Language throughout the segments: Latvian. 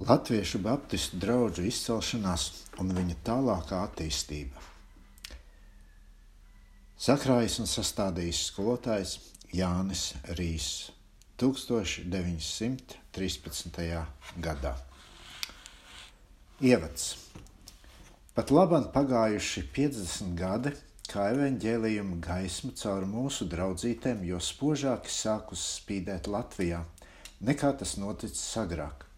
Latviešu baptistu draugu izcelšanās un viņa tālākā attīstība. Sakrājis un sastādījis skolotājs Jānis Rīs 1913. gadā. Ievads. Pat labam pagājuši 50 gadi, kā evaņģēlījuma gaisma caur mūsu draudzītēm, jo spožāki sākus spīdēt Latvijā, nekā tas noticis agrāk.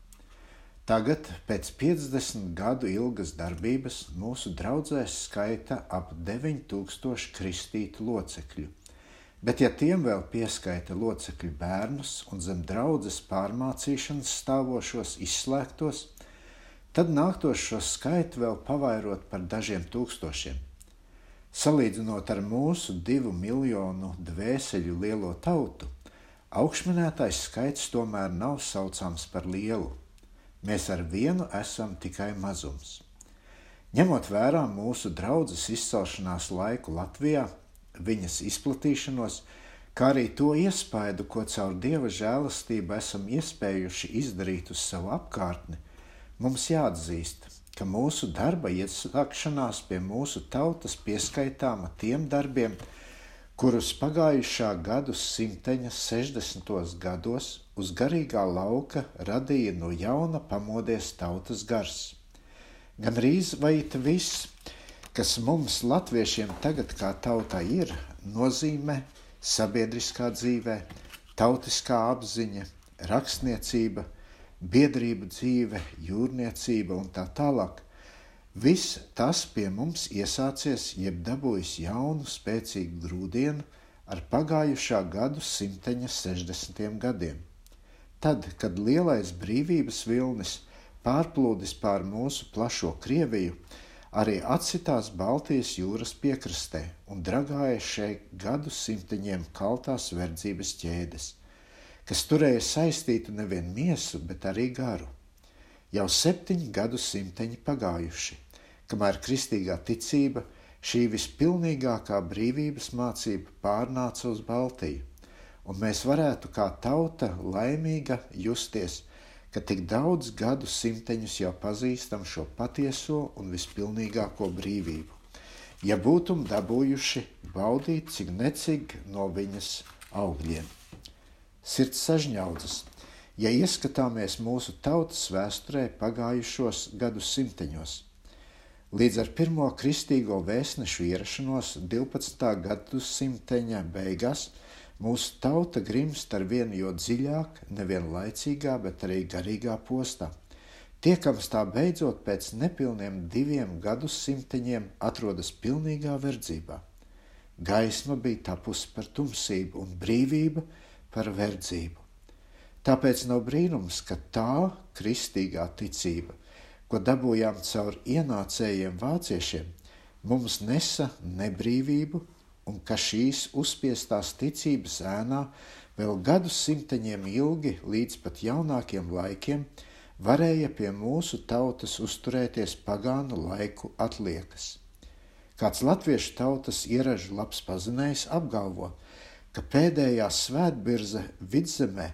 Tagad, pēc 50 gadu ilgas darbības, mūsu draudzēs skaita ap 9000 kristītu locekļu. Bet, ja tiem vēl pieskaita locekļu bērnus un zem draudzes pārmācīšanas stāvošos izslēgtos, tad nāktos šo skaitu vēl pavairot par dažiem tūkstošiem. Salīdzinot ar mūsu divu miljonu dvēseļu lielo tautu, augšminētais skaits tomēr nav saucams par lielu. Mēs ar vienu esam tikai mazums. Ņemot vērā mūsu draudzes izcelšanās laiku Latvijā, viņas izplatīšanos, kā arī to iespaidu, ko caur dieva žēlastību esam iespējuši izdarīt uz savu apkārtni, mums jāatzīst, ka mūsu darba iesākšanās pie mūsu tautas pieskaitāma tiem darbiem, kurus pagājušā gadu simteņa 60. gados uz garīgā lauka radīja no jauna pamodies tautas gars. Gan rīz vai viss, kas mums, latviešiem, tagad kā tauta ir, nozīmē sabiedriskā dzīvē, tautiskā apziņa, rakstniecība, biedrība dzīve, jūrniecība un tā tālāk – Viss tas pie mums iesācies, jeb dabūjis jaunu, spēcīgu grūdienu ar pagājušā gadu simteņa 60. gadiem. Tad, kad lielais brīvības vilnis pārplūdis pār mūsu plašo Krieviju, arī atsitās Baltijas jūras piekrastē un dragāja šeit gadu simteņiem kaltās verdzības ķēdes, kas turēja saistītu nevien miesu, bet arī garu. Jau septiņi gadu simteņi pagājuši, kamēr kristīgā ticība, šī vispilnīgākā brīvības mācība pārnāca uz Baltiju, un mēs varētu kā tauta laimīga justies, ka tik daudz gadu simteņus jau pazīstam šo patieso un vispilnīgāko brīvību. Ja būtum dabūjuši baudīt cik necik no viņas augļiem. Sirds sažņaudzas, ja ieskatāmies mūsu tautas vēsturē pagājušos gadu simteņos. Līdz ar pirmo kristīgo vēstnešu ierašanos 12. gadsimteņa beigās mūsu tauta grimst ar vienu jo dziļāk, nevien laicīgā, bet arī garīgā postā. Tiekams tā beidzot pēc nepilniem diviem gadsimteņiem atrodas pilnīgā verdzībā. Gaisma bija tapusi par tumsību un brīvība par verdzību. Tāpēc nav brīnums, ka tā kristīgā ticība, ko dabūjām caur ienācējiem vāciešiem, mums nesa nebrīvību, un ka šīs uzspiestās ticības ēnā vēl gadsimteņiem ilgi līdz pat jaunākiem laikiem varēja pie mūsu tautas uzturēties pagānu laiku atliekas. Kāds latviešu tautas ieražu labs pazinējs apgalvo, ka pēdējā svētbirze vidzemē,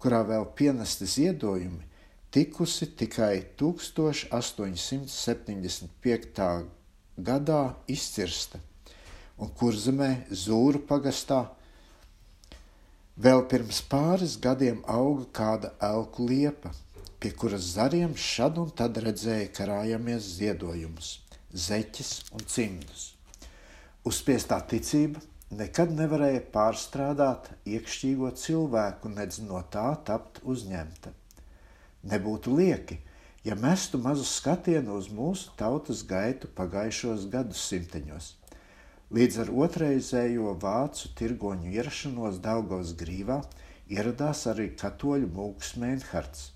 kurā vēl pienesti ziedojumi, tikusi tikai 1875. gadā izcirsta, un kurzemē Zūru pagastā vēl pirms pāris gadiem auga kāda elku liepa, pie kuras zariem šad un tad redzēja karājamies ziedojumus, zeķes un cimdus. Uzspiestā ticība nekad nevarēja pārstrādāt iekšķīgo cilvēku, nedz no tā tapt uzņemta nebūtu lieki, ja mestu mazu skatienu uz mūsu tautas gaitu pagājušos gadsimteņos. Līdz ar otrreizējo vācu tirgoņu ierašanos Daugavas grīvā ieradās arī katoļu mūks Mēnhards,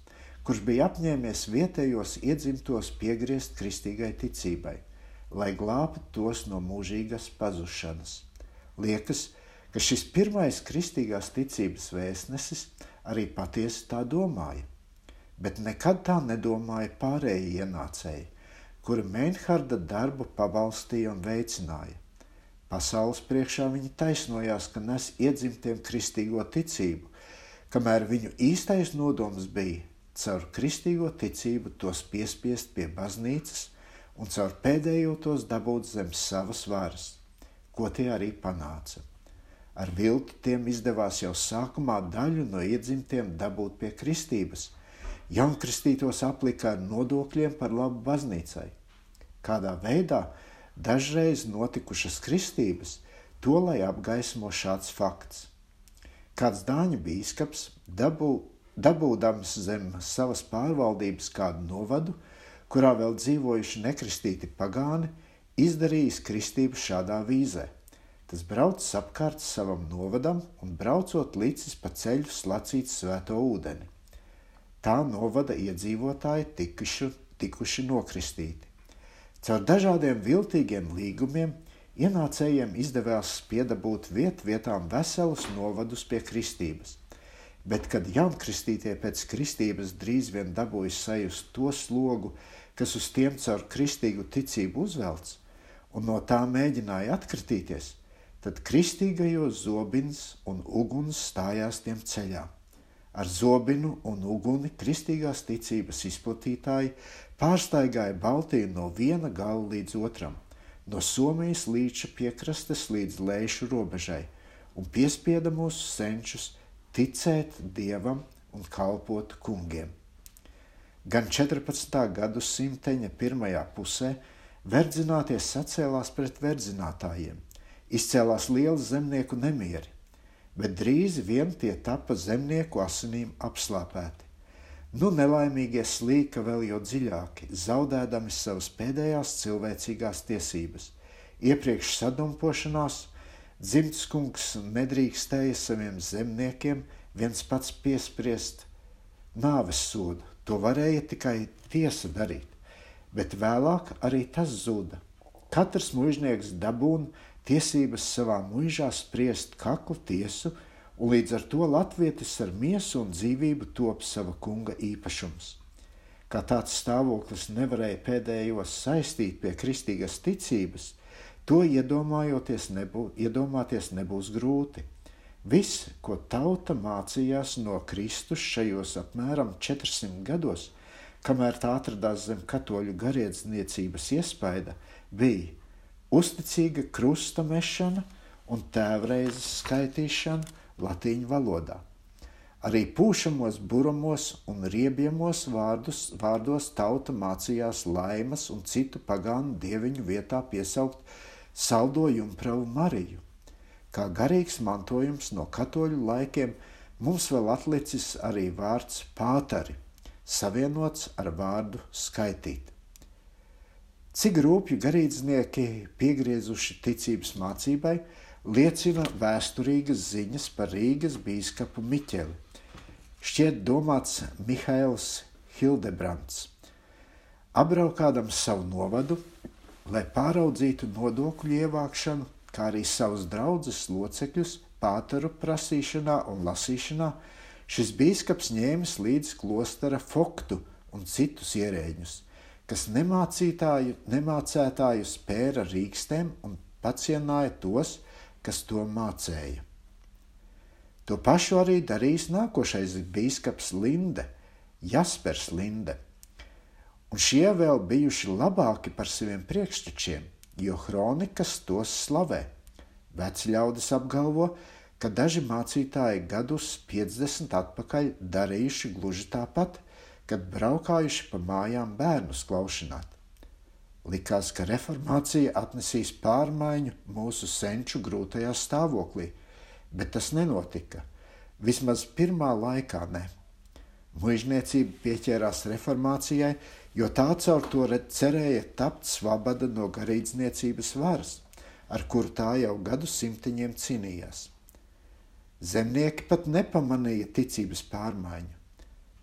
kurš bija apņēmies vietējos iedzimtos piegriezt kristīgai ticībai, lai glābtu tos no mūžīgas pazušanas. Liekas, ka šis pirmais kristīgās ticības vēstnesis arī patiesi tā domāja bet nekad tā nedomāja pārējie ienācēji, kuri Meinharda darbu pabalstīja un veicināja. Pasaules priekšā viņi taisnojās, ka nes iedzimtiem kristīgo ticību, kamēr viņu īstais nodoms bija caur kristīgo ticību tos piespiest pie baznīcas un caur pēdējo tos dabūt zem savas varas, ko tie arī panāca. Ar viltu tiem izdevās jau sākumā daļu no iedzimtiem dabūt pie kristības. Jaunkristītos aplika ar nodokļiem par labu baznīcai. Kādā veidā dažreiz notikušas kristības, to lai apgaismo šāds fakts. Kāds dāņu bīskaps dabū, dabūdams zem savas pārvaldības kādu novadu, kurā vēl dzīvojuši nekristīti pagāni, izdarījis kristību šādā vīzē. Tas braucis apkārt savam novadam un braucot līdzi pa ceļu slacīts svēto ūdeni. Tā novada iedzīvotāji tikuši, tikuši nokristīti. Caur dažādiem viltīgiem līgumiem ienācējiem izdevās piedabūt viet vietām veselus novadus pie kristības. Bet, kad jaunkristītie pēc kristības drīz vien dabūja sajust to slogu, kas uz tiem caur kristīgu ticību uzvelts, un no tā mēģināja atkritīties, Tad kristīgajos zobins un uguns stājās tiem ceļā. Ar zobinu un uguni kristīgās ticības izplatītāji pārstaigāja Baltiju no viena gala līdz otram, no Somijas līča piekrastes līdz Leišu robežai, un piespieda mūsu senčus ticēt dievam un kalpot kungiem. Gan 14. gadsimteņa pirmajā pusē verdzināties sacēlās pret verdzinātājiem, izcēlās liels zemnieku nemieri, bet drīz vien tie tapa zemnieku asinīm apslāpēti. Nu, nelaimīgie slīka vēl jau dziļāki, zaudēdami savas pēdējās cilvēcīgās tiesības. Iepriekš sadumpošanās dzimts kungs nedrīkstēja saviem zemniekiem viens pats piespriest nāves sodu. To varēja tikai tiesa darīt, bet vēlāk arī tas zuda. Katrs mužnieks dabūna tiesības savā mūžā spriest kaklu tiesu, un līdz ar to latvietis ar miesu un dzīvību top sava kunga īpašums. Kā tāds stāvoklis nevarēja pēdējos saistīt pie kristīgas ticības, to iedomājoties nebū, iedomāties nebūs grūti. Viss, ko tauta mācījās no Kristus šajos apmēram 400 gados, kamēr tā atradās zem katoļu garīdzniecības iespaida, bija uzticīga krusta mešana un tēvreizes skaitīšana latīņu valodā. Arī pūšamos, buramos un riebiemos vārdus, vārdos tauta mācījās laimas un citu pagānu dieviņu vietā piesaukt saldo jumpravu Mariju. Kā garīgs mantojums no katoļu laikiem mums vēl atlicis arī vārds pātari, savienots ar vārdu skaitīt. Cik rūpju garīdznieki piegriezuši ticības mācībai, liecina vēsturīgas ziņas par Rīgas bīskapu Miķeli. Šķiet domāts Mihails Hildebrants. Apbraukādams savu novadu, lai pāraudzītu nodokļu ievākšanu, kā arī savus draugus locekļus pātaru prasīšanā un lasīšanā, šis bīskaps ņēmis līdzi klostera foktu un citus ierēģus – kas nemācītāju, nemācētāju spēra rīkstēm un pacienāja tos, kas to mācēja. To pašu arī darīs nākošais biskups Linde, Jaspers Linde. Un šie vēl bijuši labāki par saviem priekštečiem, jo kronikas tos slavē. Veci ļaudis apgalvo, ka daži mācītāji gadus 50 atpakaļ darījuši gluži tāpat, kad braukājuši pa mājām bērnus klaušanāt. Likās, ka reformācija atnesīs pārmaiņu mūsu senču grūtajā stāvoklī, bet tas nenotika. Vismaz pirmā laikā ne. Mūžniecība pieķērās reformācijai, jo tā caur to cerēja tapt svabada no garīdzniecības varas, ar kuru tā jau gadu simtiņiem cīnījās. Zemnieki pat nepamanīja ticības pārmaiņu.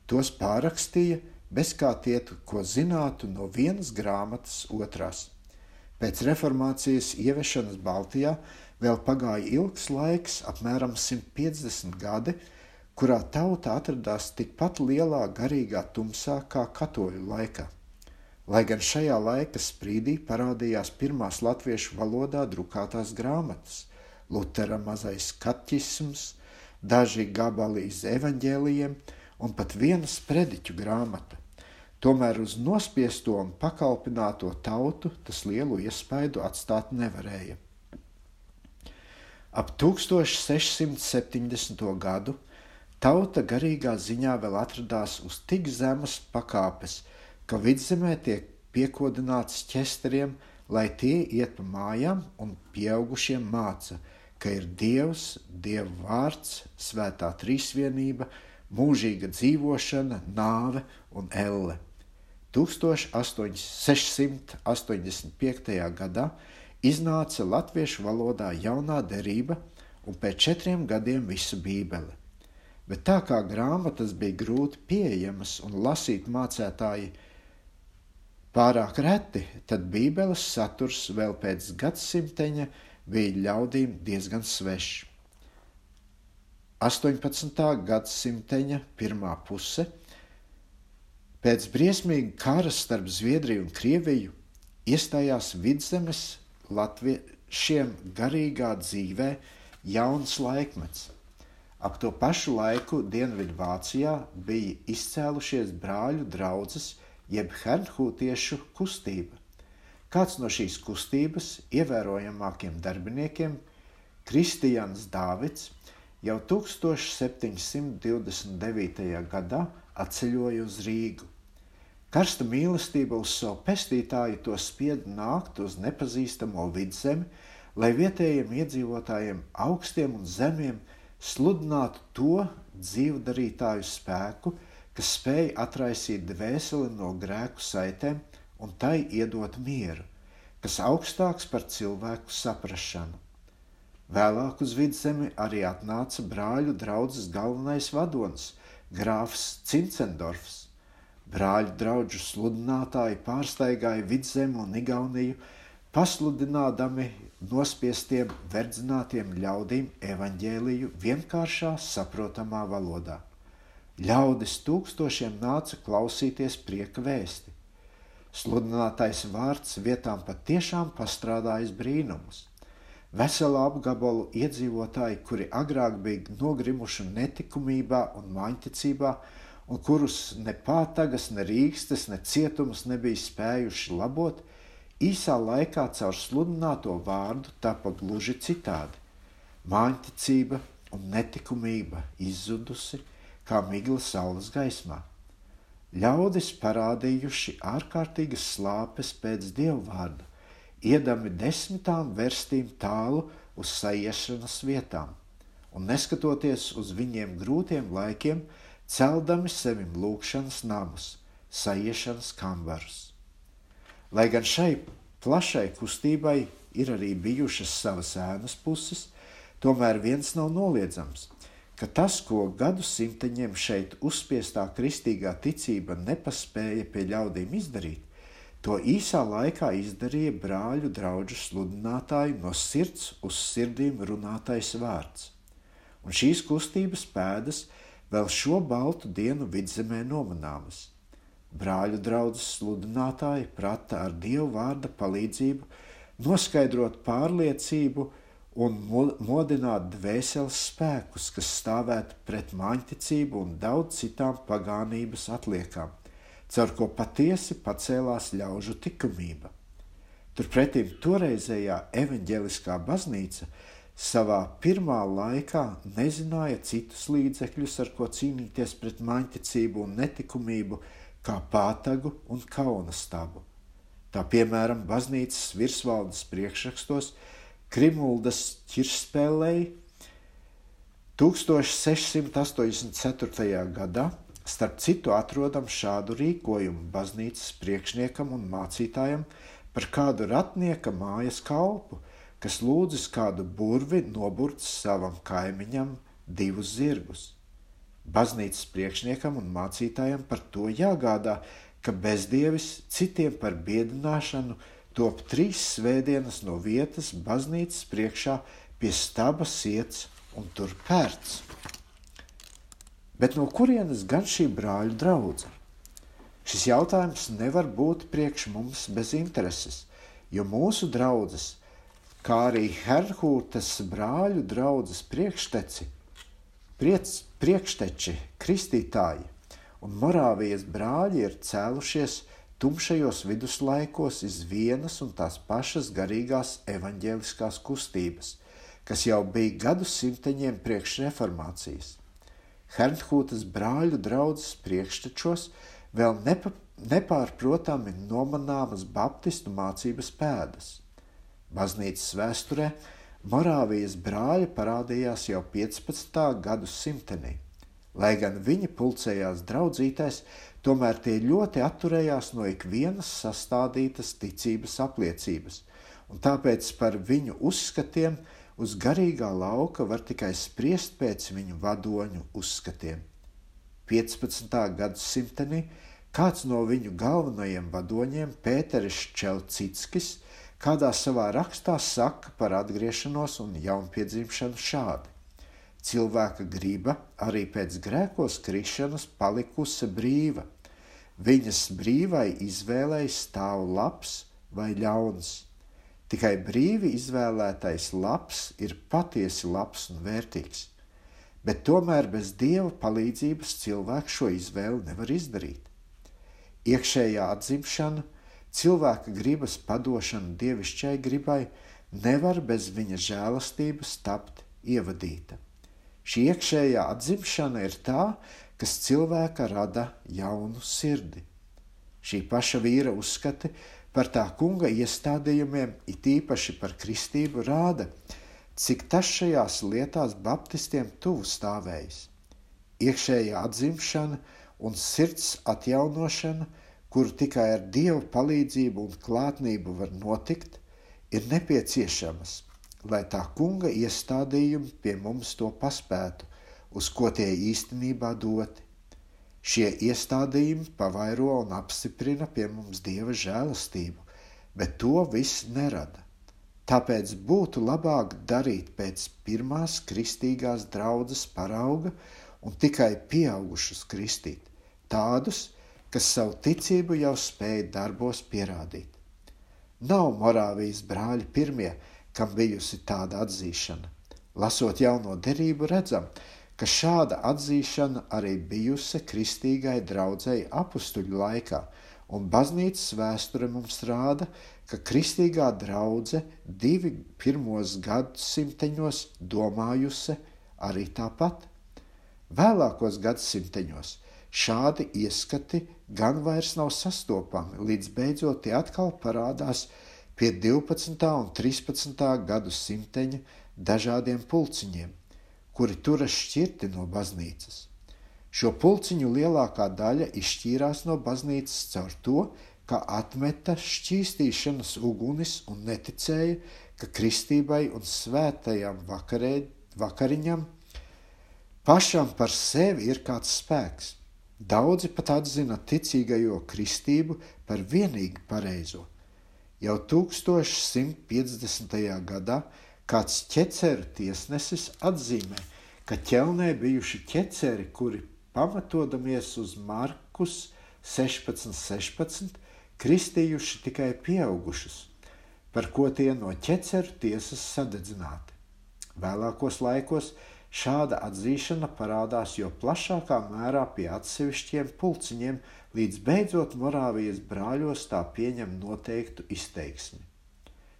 Tos pārakstīja bez kā tie, ko zinātu no vienas grāmatas otrās. Pēc reformācijas ieviešanas Baltijā vēl pagāja ilgs laiks, apmēram 150 gadi, kurā tauta atradās tikpat lielā garīgā tumsā kā katoļu laikā. Lai gan šajā laika sprīdī parādījās pirmās latviešu valodā drukātās grāmatas, Lutera mazais kaķisms, daži gabali iz evaņģēlijiem un pat viena sprediķu grāmata. Tomēr uz nospiesto un pakalpināto tautu tas lielu iespaidu atstāt nevarēja. Ap 1670. gadu tauta garīgā ziņā vēl atradās uz tik zemas pakāpes, ka vidzemē tiek piekodināts ķesteriem, lai tie iet pa mājām un pieaugušiem māca, ka ir Dievs, Dieva vārds, svētā trīsvienība, mūžīga dzīvošana, nāve un elle. 1685. gadā iznāca latviešu valodā jaunā derība un pēc četriem gadiem visa bībele. Bet tā kā grāmatas bija grūti pieejamas un lasīt mācētāji pārāk reti, tad bībeles saturs vēl pēc gadsimteņa bija ļaudīm diezgan svešs. 18. gadsimteņa pirmā puse pēc briesmīga kara starp Zviedriju un Krieviju iestājās vidzemes latviešiem garīgā dzīvē jauns laikmets. Ap to pašu laiku Dienvidvācijā bija izcēlušies brāļu draudzes jeb hernhūtiešu kustība. Kāds no šīs kustības ievērojamākiem darbiniekiem, Kristians Dāvids, jau 1729. gadā atceļoja uz Rīgu. Karsta mīlestība uz savu pestītāju to spied nākt uz nepazīstamo vidzemi, lai vietējiem iedzīvotājiem, augstiem un zemiem, sludinātu to dzīvdarītāju spēku, kas spēja atraisīt dvēseli no grēku saitēm un tai iedot mieru, kas augstāks par cilvēku saprašanu. Vēlāk uz vidzemi arī atnāca brāļu draugs galvenais vadonis, grāfs Cincendorfs. Brāļu draugu sludinātāji pārsteigāja vidzemi un Igauniju, pasludinādami nospiestiem, verdzinātiem ļaudīm evaņģēliju vienkāršā, saprotamā valodā. Ļaudis tūkstošiem nāca klausīties prieka vēsti. Sludinātais vārds vietām patiešām pastrādājis brīnumus. Vesela apgabalu iedzīvotāji, kuri agrāk bija nogrimuši netikumībā un māņticībā, un kurus ne pātagas, ne rīkstes, ne cietums nebija spējuši labot, īsā laikā caur sludināto vārdu tapa gluži citādi. Māņticība un netikumība izzudusi, kā migla saules gaismā. Ļaudis parādījuši ārkārtīgas slāpes pēc dievvvārda, iedami desmitām verstīm tālu uz saiešanas vietām, un neskatoties uz viņiem grūtiem laikiem, celdami sevim lūkšanas namus, saiešanas kambarus. Lai gan šai plašai kustībai ir arī bijušas savas ēnas puses, tomēr viens nav noliedzams ka tas, ko gadsimteņiem šeit uzspiestā kristīgā ticība nepaspēja pie ļaudīm izdarīt, to īsā laikā izdarīja brāļu draugu sludinātāju no sirds uz sirdīm runātais vārds. Un šīs kustības pēdas vēl šo baltu dienu vidzemē nomanāmas. Brāļu draugs sludinātāji prata ar dievu vārda palīdzību noskaidrot pārliecību, un modināt dvēseles spēkus, kas stāvētu pret māņticību un daudz citām pagānības atliekām, caur ko patiesi pacēlās ļaužu likumība. Turpretī toreizējā evaņģeliskā baznīca savā pirmā laikā nezināja citus līdzekļus, ar ko cīnīties pret māņticību un netikumību, kā pātagu un kauna stabu. Tā piemēram, baznīcas virsvaldes priekšrakstos Krimuldas ķirspēlēji 1684. gadā starp citu atrodam šādu rīkojumu baznīcas priekšniekam un mācītājam par kādu ratnieka mājas kalpu, kas lūdzis kādu burvi noburt savam kaimiņam divus zirgus. Baznīcas priekšniekam un mācītājam par to jāgādā, ka bezdievis citiem par biedināšanu – top trīs svētdienas no vietas baznīcas priekšā pie staba iets un tur pērts. Bet no kurienes gan šī brāļu draudzene? Šis jautājums nevar būt priekš mums bez intereses, jo mūsu draugs, kā arī Herhūtas brāļu draugs priekšteci, priec, priekšteči, kristītāji un Morāvijas brāļi ir cēlušies tumšajos viduslaikos iz vienas un tās pašas garīgās evaņģēliskās kustības, kas jau bija gadsimteņiem priekš reformācijas. Hernhūtas brāļu draudzes priekštečos vēl nepa, nepārprotami nomanāmas baptistu mācības pēdas. Baznīcas vēsturē Morāvijas brāļi parādījās jau 15. gadsimtenī. Lai gan viņi pulcējās draudzītēs, tomēr tie ļoti atturējās no ikvienas sastādītas ticības apliecības, un tāpēc par viņu uzskatiem uz garīgā lauka var tikai spriest pēc viņu vadoņu uzskatiem. 15. gadsimtenī kāds no viņu galvenajiem vadoņiem, Pēteris Čelcickis, kādā savā rakstā saka par atgriešanos un jaunpiedzimšanu šādi. Cilvēka griba arī pēc grēkos krišanas palikusi brīva. Viņas brīvai izvēlei stāv labs vai ļauns. Tikai brīvi izvēlētais labs ir patiesi labs un vērtīgs. Bet tomēr bez dieva palīdzības cilvēks šo izvēli nevar izdarīt. Iekšējā atzimšana cilvēka gribas padošana dievišķai gribai nevar bez viņa žēlastības tapt ievadīta. Šī iekšējā atzimšana ir tā, kas cilvēka rada jaunu sirdi. Šī paša vīra uzskati par tā kunga iestādījumiem, it īpaši par kristību, rāda, cik tas šajās lietās baptistiem tuvu stāvējis. Iekšējā atzimšana un sirds atjaunošana – kuru tikai ar Dieva palīdzību un klātnību var notikt, ir nepieciešamas, lai tā kunga iestādījumi pie mums to paspētu, uz ko tie īstenībā doti. Šie iestādījumi pavairo un apstiprina pie mums Dieva žēlastību, bet to viss nerada. Tāpēc būtu labāk darīt pēc pirmās kristīgās draudzes parauga un tikai pieaugušus kristīt, tādus, kas savu ticību jau spēja darbos pierādīt. Nav Morāvijas brāļi pirmie, kam bijusi tāda atzīšana. Lasot jauno derību, redzam, ka šāda atzīšana arī bijusi kristīgai draudzēji apstuļu laikā, un baznīcas vēsture mums rāda, ka kristīgā draudzene divi pirmos gadsimteņos domājusi arī tāpat. Vēlākos gadsimteņos šādi ieskati gan vairs nav sastopami, līdz beidzot tie atkal parādās pie 12. un 13. gadu simteņa dažādiem pulciņiem, kuri turas šķirti no baznīcas. Šo pulciņu lielākā daļa izšķīrās no baznīcas caur to, ka atmeta šķīstīšanas ugunis un neticēja, ka kristībai un svētajam vakarē, vakariņam pašam par sevi ir kāds spēks. Daudzi pat atzina ticīgajo kristību par vienīgi pareizo. Jau 1150. gadā kāds ķeceru tiesnesis atzīmē, ka ķelnē bijuši ķeceri, kuri pamatodamies uz Markus 16, 16, kristījuši tikai pieaugušus, par ko tie no ķeceru tiesas sadedzināti. Vēlākos laikos Šāda atzīšana parādās jo plašākā mērā pie atsevišķiem pulciņiem, līdz beidzot Morāvijas brāļos tā pieņem noteiktu izteiksmi.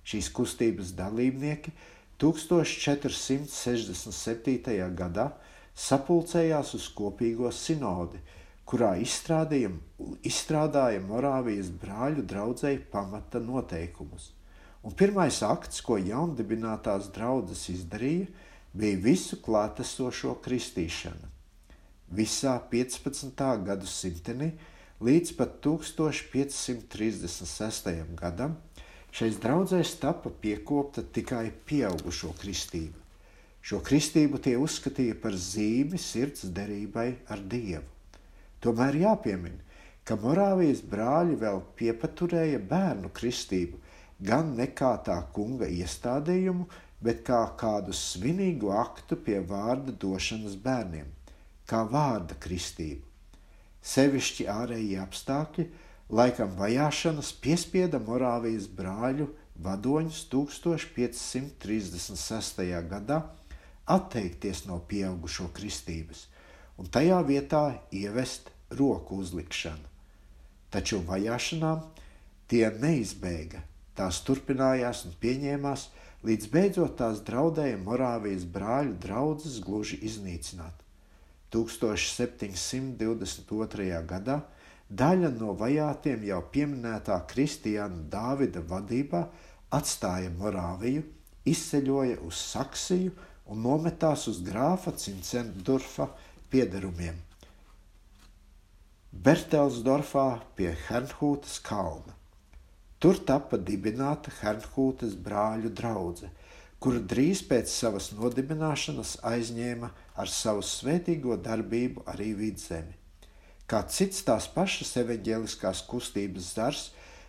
Šīs kustības dalībnieki 1467. gadā sapulcējās uz kopīgo sinodi, kurā izstrādāja Morāvijas brāļu draudzēji pamata noteikumus. Un pirmais akts, ko jaundibinātās draudzes izdarīja, bija visu klātesošo kristīšana. Visā 15. gadsimtenī līdz pat 1536. gadam šais draudzēs tapa piekopta tikai pieaugušo kristība. Šo kristību tie uzskatīja par zīmi sirds derībai ar Dievu. Tomēr jāpiemina, ka Morāvijas brāļi vēl piepaturēja bērnu kristību, gan nekā tā kunga iestādījumu, bet kā kādu svinīgu aktu pie vārda došanas bērniem, kā vārda kristību. Sevišķi ārējie apstākļi, laikam vajāšanas piespieda Morāvijas brāļu vadoņus 1536. gadā atteikties no pieaugušo kristības, un tajā vietā ievest roku uzlikšanu. Taču vajāšanām tie neizbēga. Tās turpinājās un pieņēmās, līdz beidzot tās draudēja Morāvijas brāļu draudzes gluži iznīcināt. 1722. gadā daļa no vajātiem jau pieminētā Kristiāna Dāvida vadībā atstāja Morāviju, izceļoja uz Saksiju un nometās uz grāfa Cincendurfa piederumiem. Bertelsdorfā pie Hernhūtas kalna. Tur tika dibināta Hernhūtas brāļu drauga, kura drīz pēc savas nodibināšanas aizņēma ar savu svētīgo darbību arī vidzemi. Kā cits tās pašas evaņģēliskās kustības zars,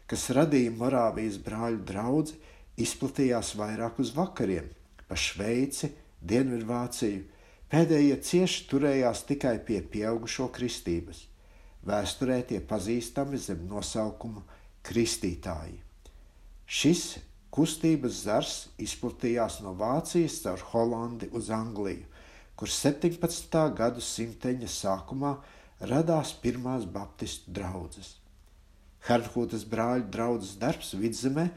kas radīja Morāvijas brāļu draugu, izplatījās vairāk uz vakariem, pa Šveici, Dienvidvāciju. Pēdējie cieši turējās tikai pie pieaugušo kristības. Vēsturē tie pazīstami zem nosaukuma Kristītāji. Šis kustības zars izplatījās no Vācijas caur Holandi uz Angliju, kur 17. gadu simteņa sākumā radās pirmās baptistu draugas. Hernhūtas brāļu draugas darbs vidzemē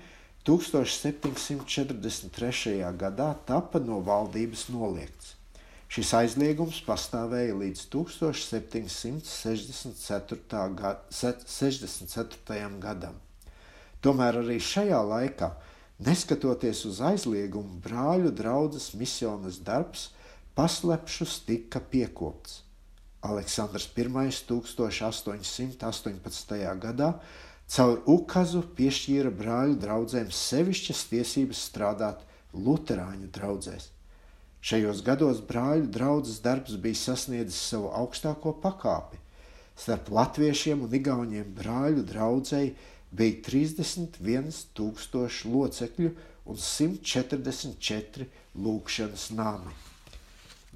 1743. gadā tapa no valdības noliegts. Šis aizliegums pastāvēja līdz 1764. Gad, 64. gadam. Tomēr arī šajā laikā, neskatoties uz aizliegumu, brāļu draugas misijas darbs paslepšus tika piekopts. Aleksandrs I 1818. gadā caur ukazu piešķīra brāļu draugiem sevišķas tiesības strādāt Lutāņu draugzēs. Šajos gados brāļu draugs darbs bija sasniedzis savu augstāko pakāpi. Starp latviešiem un igauniem brāļu draudzēji bija 31,000 locekļu un 144 lūkšanas nami.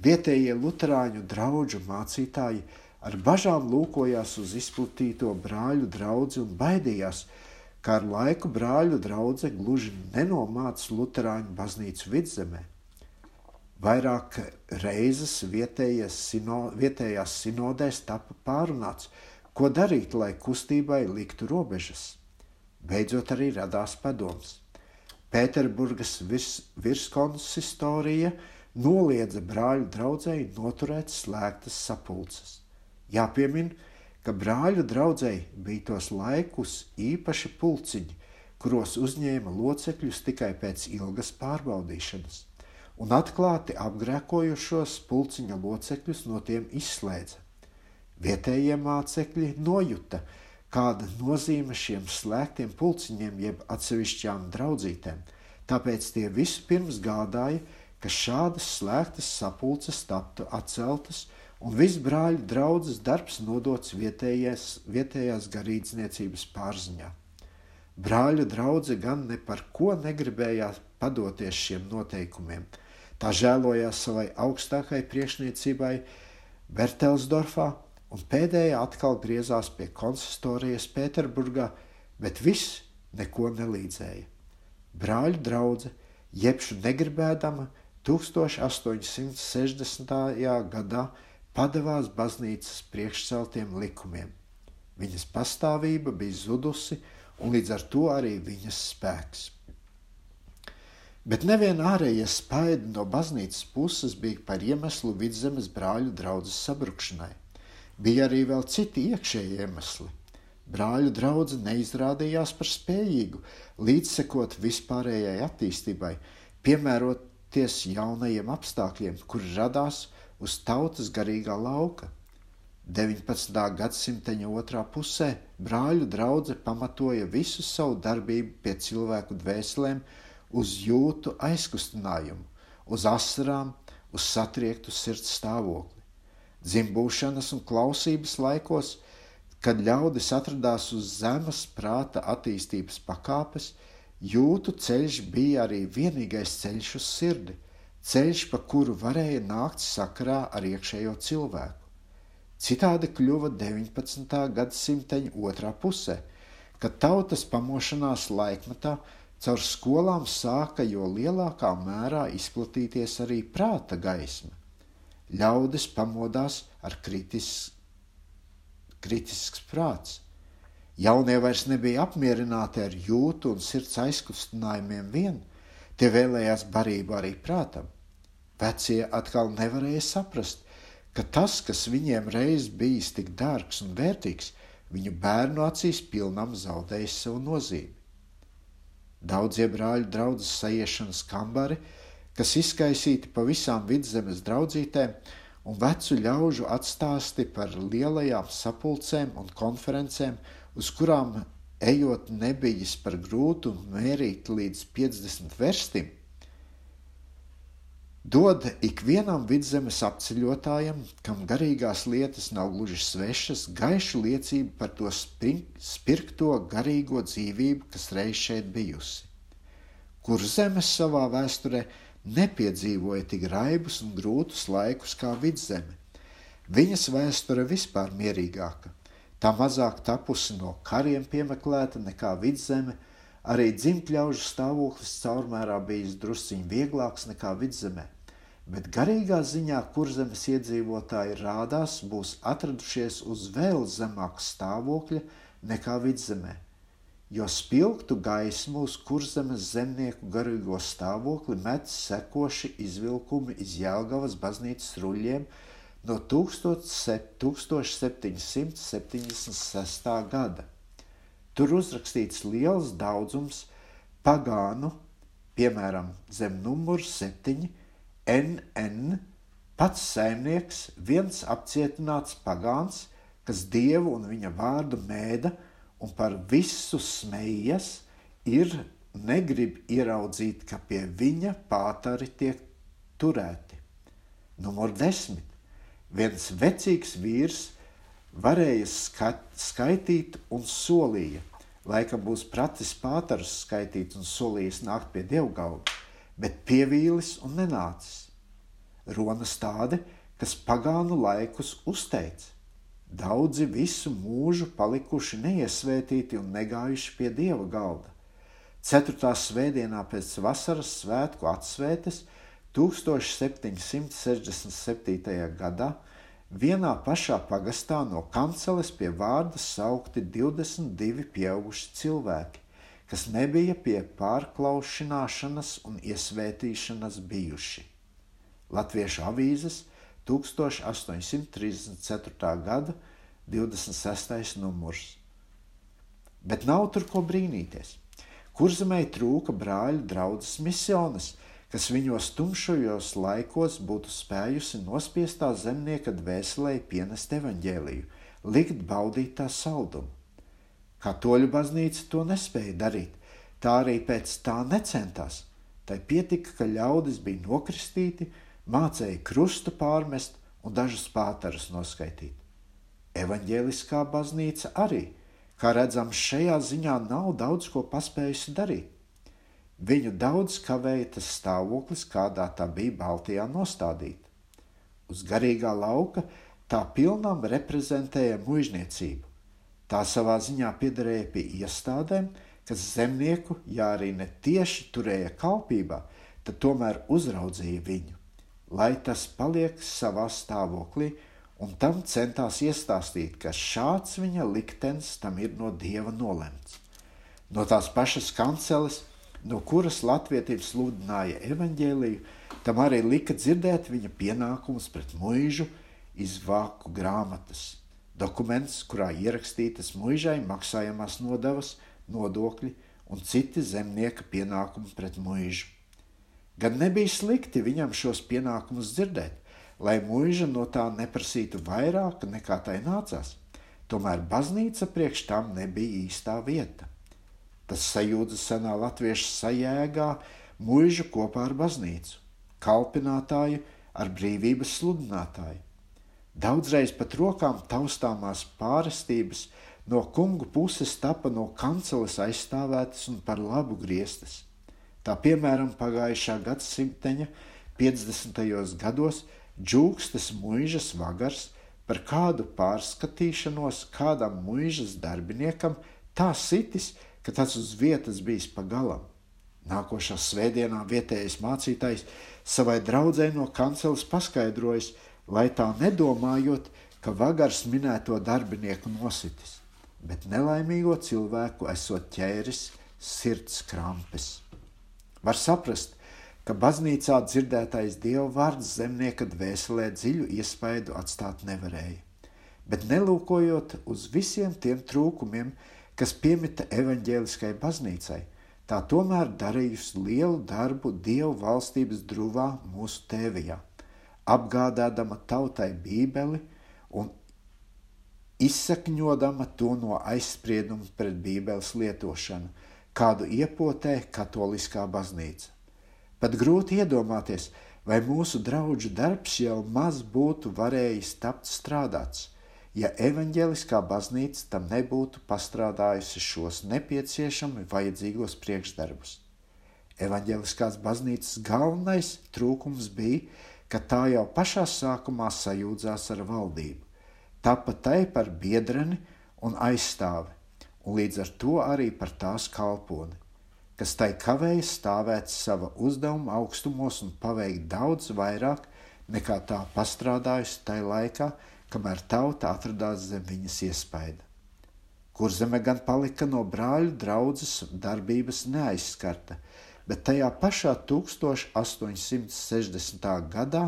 Vietējie luterāņu draugu mācītāji ar bažām lūkojās uz izplatīto brāļu draugu un baidījās, ka ar laiku brāļu draudzē gluži nenomāca luterāņu baznīcu vidzemē. Vairāk reizes sino, vietējās sinodēs tika pārunāts, ko darīt, lai kustībai liktu robežas. Beidzot, arī radās padoms. Pēterburgas virs, virskonsistorija noliedza brāļu draugai noturēt slēgtas sapulces. Jāpiemina, ka brāļu draugai bija tos laikus īpaši pulciņi, kuros uzņēma locekļus tikai pēc ilgas pārbaudīšanas, un atklāti apgrēkojušos pulciņa locekļus no tiem izslēdza. Vietējie mācekļi nojuta, kāda nozīme šiem slēgtiem pulciņiem jeb atsevišķām draudzītēm, tāpēc tie vispirms gādāja, ka šādas slēgtas sapulces taptu atceltas un viss brāļu draudzes darbs nodots vietējās, vietējās garīdzniecības pārziņā. Brāļu draudzene gan ne par ko negribējās padoties šiem noteikumiem. Tā žēlojās savai augstākajai priekšniecībai Bertelsdorfā, un pēdējā atkal griezās pie konsistorijas Pēterburgā, bet viss neko nelīdzēja. Brāļu draudzene, jebšu negribēdama, 1860. gadā padevās baznīcas priekšceltiem likumiem. Viņas pastāvība bija zudusi, un līdz ar to arī viņas spēks. Bet neviena ārējie spaidi no baznīcas puses bija par iemeslu vidzemes brāļu draudzes sabrukšanai. Bija arī vēl citi iekšēji iemesli. Brāļu draudzene neizrādījās par spējīgu līdzsekot vispārējai attīstībai, piemērot ties jaunajiem apstākļiem, kuri radās uz tautas garīgā lauka. 19. gadsimta otrā pusē brāļu draudzene pamatoja visu savu darbību pie cilvēku dvēselēm uz jūtu aizkustinājumu, uz asarām, uz satriektu sirds stāvokli. Dzimbūšanas un klausības laikos, kad ļaudis atradās uz zemes prāta attīstības pakāpes, Jūtu ceļš bija arī vienīgais ceļš uz sirdi, ceļš, pa kuru varēja nākt sakarā ar iekšējo cilvēku. Citādi kļuva 19. gadsimta otrā pusē, kad tautas pamošanās laikmetā caur skolām sāka jo lielākā mērā izplatīties arī prāta gaisma. Ļaudis pamodās ar kritis, kritisks prāts. Jaunie vairs nebija apmierināti ar jūtu un sirds aizkustinājumiem vien, tie vēlējās barību arī prātam. Vecie atkal nevarēja saprast, ka tas, kas viņiem reiz bijis tik dārgs un vērtīgs, viņu bērnu acīs pilnam zaudējis savu nozīmi. Daudzie brāļu draudzes saiešanas kambari, kas izkaisīti pa visām vidzemes draudzītēm, un vecu ļaužu atstāsti par lielajām sapulcēm un konferencēm, uz kurām ejot nebijis par grūtu mērīt līdz 50 verstim, dod ikvienam vidzemes apceļotājam, kam garīgās lietas nav gluži svešas, gaišu liecību par to spirkto garīgo dzīvību, kas reiz šeit bijusi. Kur zemes savā vēsturē nepiedzīvoja tik raibus un grūtus laikus kā vidzeme. Viņas vēsture vispār mierīgāka, tā mazāk tapusi no kariem piemeklēta nekā vidzeme, Arī dzimtļaužu stāvoklis caurmērā bijis drusciņš vieglāks nekā vidzemē, bet garīgā ziņā kurzemes iedzīvotāji rādās būs atradušies uz vēl zemāka stāvokļa nekā vidzemē, jo spilgtu gaismu uz kurzemes zemnieku garīgo stāvokli met sekoši izvilkumi iz Jēlgavas baznīcas ruļļiem no 1776. gada. Tur uzrakstīts liels daudzums pagānu, piemēram, zem numuru septiņi, NN, pats saimnieks, viens apcietināts pagāns, kas dievu un viņa vārdu mēda un par visu smējas, ir negrib ieraudzīt, ka pie viņa pātari tiek turēti. Numur desmit. Viens vecīgs vīrs varēja skat, skaitīt un solīja. Laikam būs pratis pātars skaitīt un solījis nākt pie dievgalda, bet pievīlis un nenācis. Ronas tādi, kas pagānu laikus uzteica. Daudzi visu mūžu palikuši neiesvētīti un negājuši pie dieva galda. Ceturtā svētdienā pēc vasaras svētku atsvētes 1767. gadā Vienā pašā pagastā no kanceles pie vārda saukti 22 pieauguši cilvēki, kas nebija pie pārklaušanās un iesvētīšanas bijuši. Latviešu avīzes 1834. gada 26. numurs. Bet nav tur ko brīnīties. Kurzemē trūka brāļu draudzes misionas, kas viņos tumšajos laikos būtu spējusi nospiestā zemnieka dvēselē pienest evaņģēliju, likt baudīt tā saldumu. Katoļu baznīca to nespēja darīt, tā arī pēc tā necentās. Tai pietika, ka ļaudis bija nokristīti, mācēja krustu pārmest un dažus pātarus noskaitīt. Evanģēliskā baznīca arī, kā redzams, šajā ziņā nav daudz ko paspējusi darīt. Viņu daudz kavēja tas stāvoklis, kādā tā bija Baltijā nostādīta. Uz garīgā lauka tā pilnām reprezentēja muizniecību. Tā savā ziņā piederēja pie iestādēm, kas zemnieku, ja arī ne tieši turēja kalpībā, tad tomēr uzraudzīja viņu, lai tas paliek savā stāvoklī, un tam centās iestāstīt, ka šāds viņa liktenis tam ir no dieva nolemts. No tās pašas kanceles no kuras latvietības sludināja evaņģēliju, tam arī lika dzirdēt viņa pienākumus pret muižu izvāku grāmatas. Dokuments, kurā ierakstītas muižai maksājamās nodevas, nodokļi un citi zemnieka pienākumi pret muižu. Gan nebija slikti viņam šos pienākumus dzirdēt, lai muiža no tā neprasītu vairāk nekā tai nācās. Tomēr baznīca priekš tam nebija īstā vieta. Tas sajūta senā latviešu sajēgā mūžu kopā ar baznīcu, kalpinātāju ar brīvības sludinātāju. Daudzreiz pat rokām taustāmās pārestības no kungu puses tapa no kanceles aizstāvētas un par labu griestas. Tā piemēram pagājušā gadsimteņa 50. gados džūkstas mūžas vagars par kādu pārskatīšanos kādam mūžas darbiniekam tā sitis, ka tas uz vietas bijis pa galam. Nākošā svētdienā vietējais mācītājs savai draudzē no kanceles paskaidrojis, lai tā nedomājot, ka vagars minēto darbinieku nositis, bet nelaimīgo cilvēku esot ķēris sirds krampes. Var saprast, ka baznīcā dzirdētais dievu vārds zemnieka dvēselē dziļu iespaidu atstāt nevarēja, bet nelūkojot uz visiem tiem trūkumiem, kas piemita evaņģēliskai baznīcai, tā tomēr darījusi lielu darbu Dievu valstības drūvā mūsu tēvijā, apgādādama tautai Bībeli un izsakņodama to no aizsprieduma pret Bībeles lietošanu, kādu iepotē katoliskā baznīca. Pat grūti iedomāties, vai mūsu draugu darbs jau maz būtu varējis tapt strādāts, ja evaņģēliskā baznīca tam nebūtu pastrādājusi šos nepieciešami vajadzīgos priekšdarbus. Evaņģēliskās baznīcas galvenais trūkums bija, ka tā jau pašā sākumā sajūdzās ar valdību, tapa tai par biedreni un aizstāvi, un līdz ar to arī par tās kalponi, kas tai kavēja stāvēt sava uzdevuma augstumos un paveikt daudz vairāk nekā tā pastrādājusi tajā laikā, kamēr tauta atradās zem viņas iespaida. Kur zeme gan palika no brāļu draudzes darbības neaizskarta, bet tajā pašā 1860. gadā,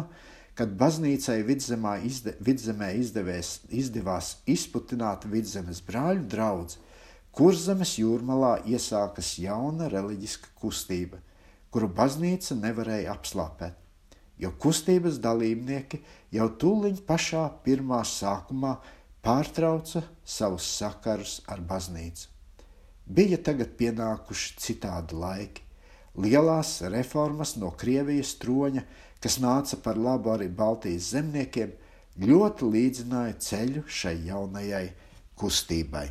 kad baznīcai vidzemē, izde, vidzemē izdevies, izdevās izputināt vidzemes brāļu draugu, kurzemes jūrmalā iesākas jauna reliģiska kustība, kuru baznīca nevarēja apslāpēt jo kustības dalībnieki jau tūlīt pašā pirmā sākumā pārtrauca savus sakarus ar baznīcu. Bija tagad pienākuši citādi laiki. Lielās reformas no Krievijas troņa, kas nāca par labu arī Baltijas zemniekiem, ļoti līdzināja ceļu šai jaunajai kustībai.